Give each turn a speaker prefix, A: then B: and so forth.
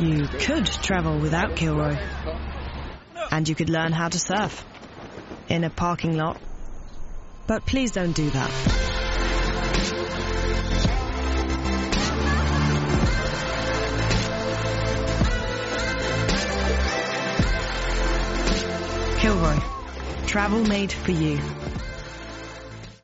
A: You could travel without Kilroy. And you could learn how to surf. In a parking lot. But please don't do that. Kilroy. Travel made for you.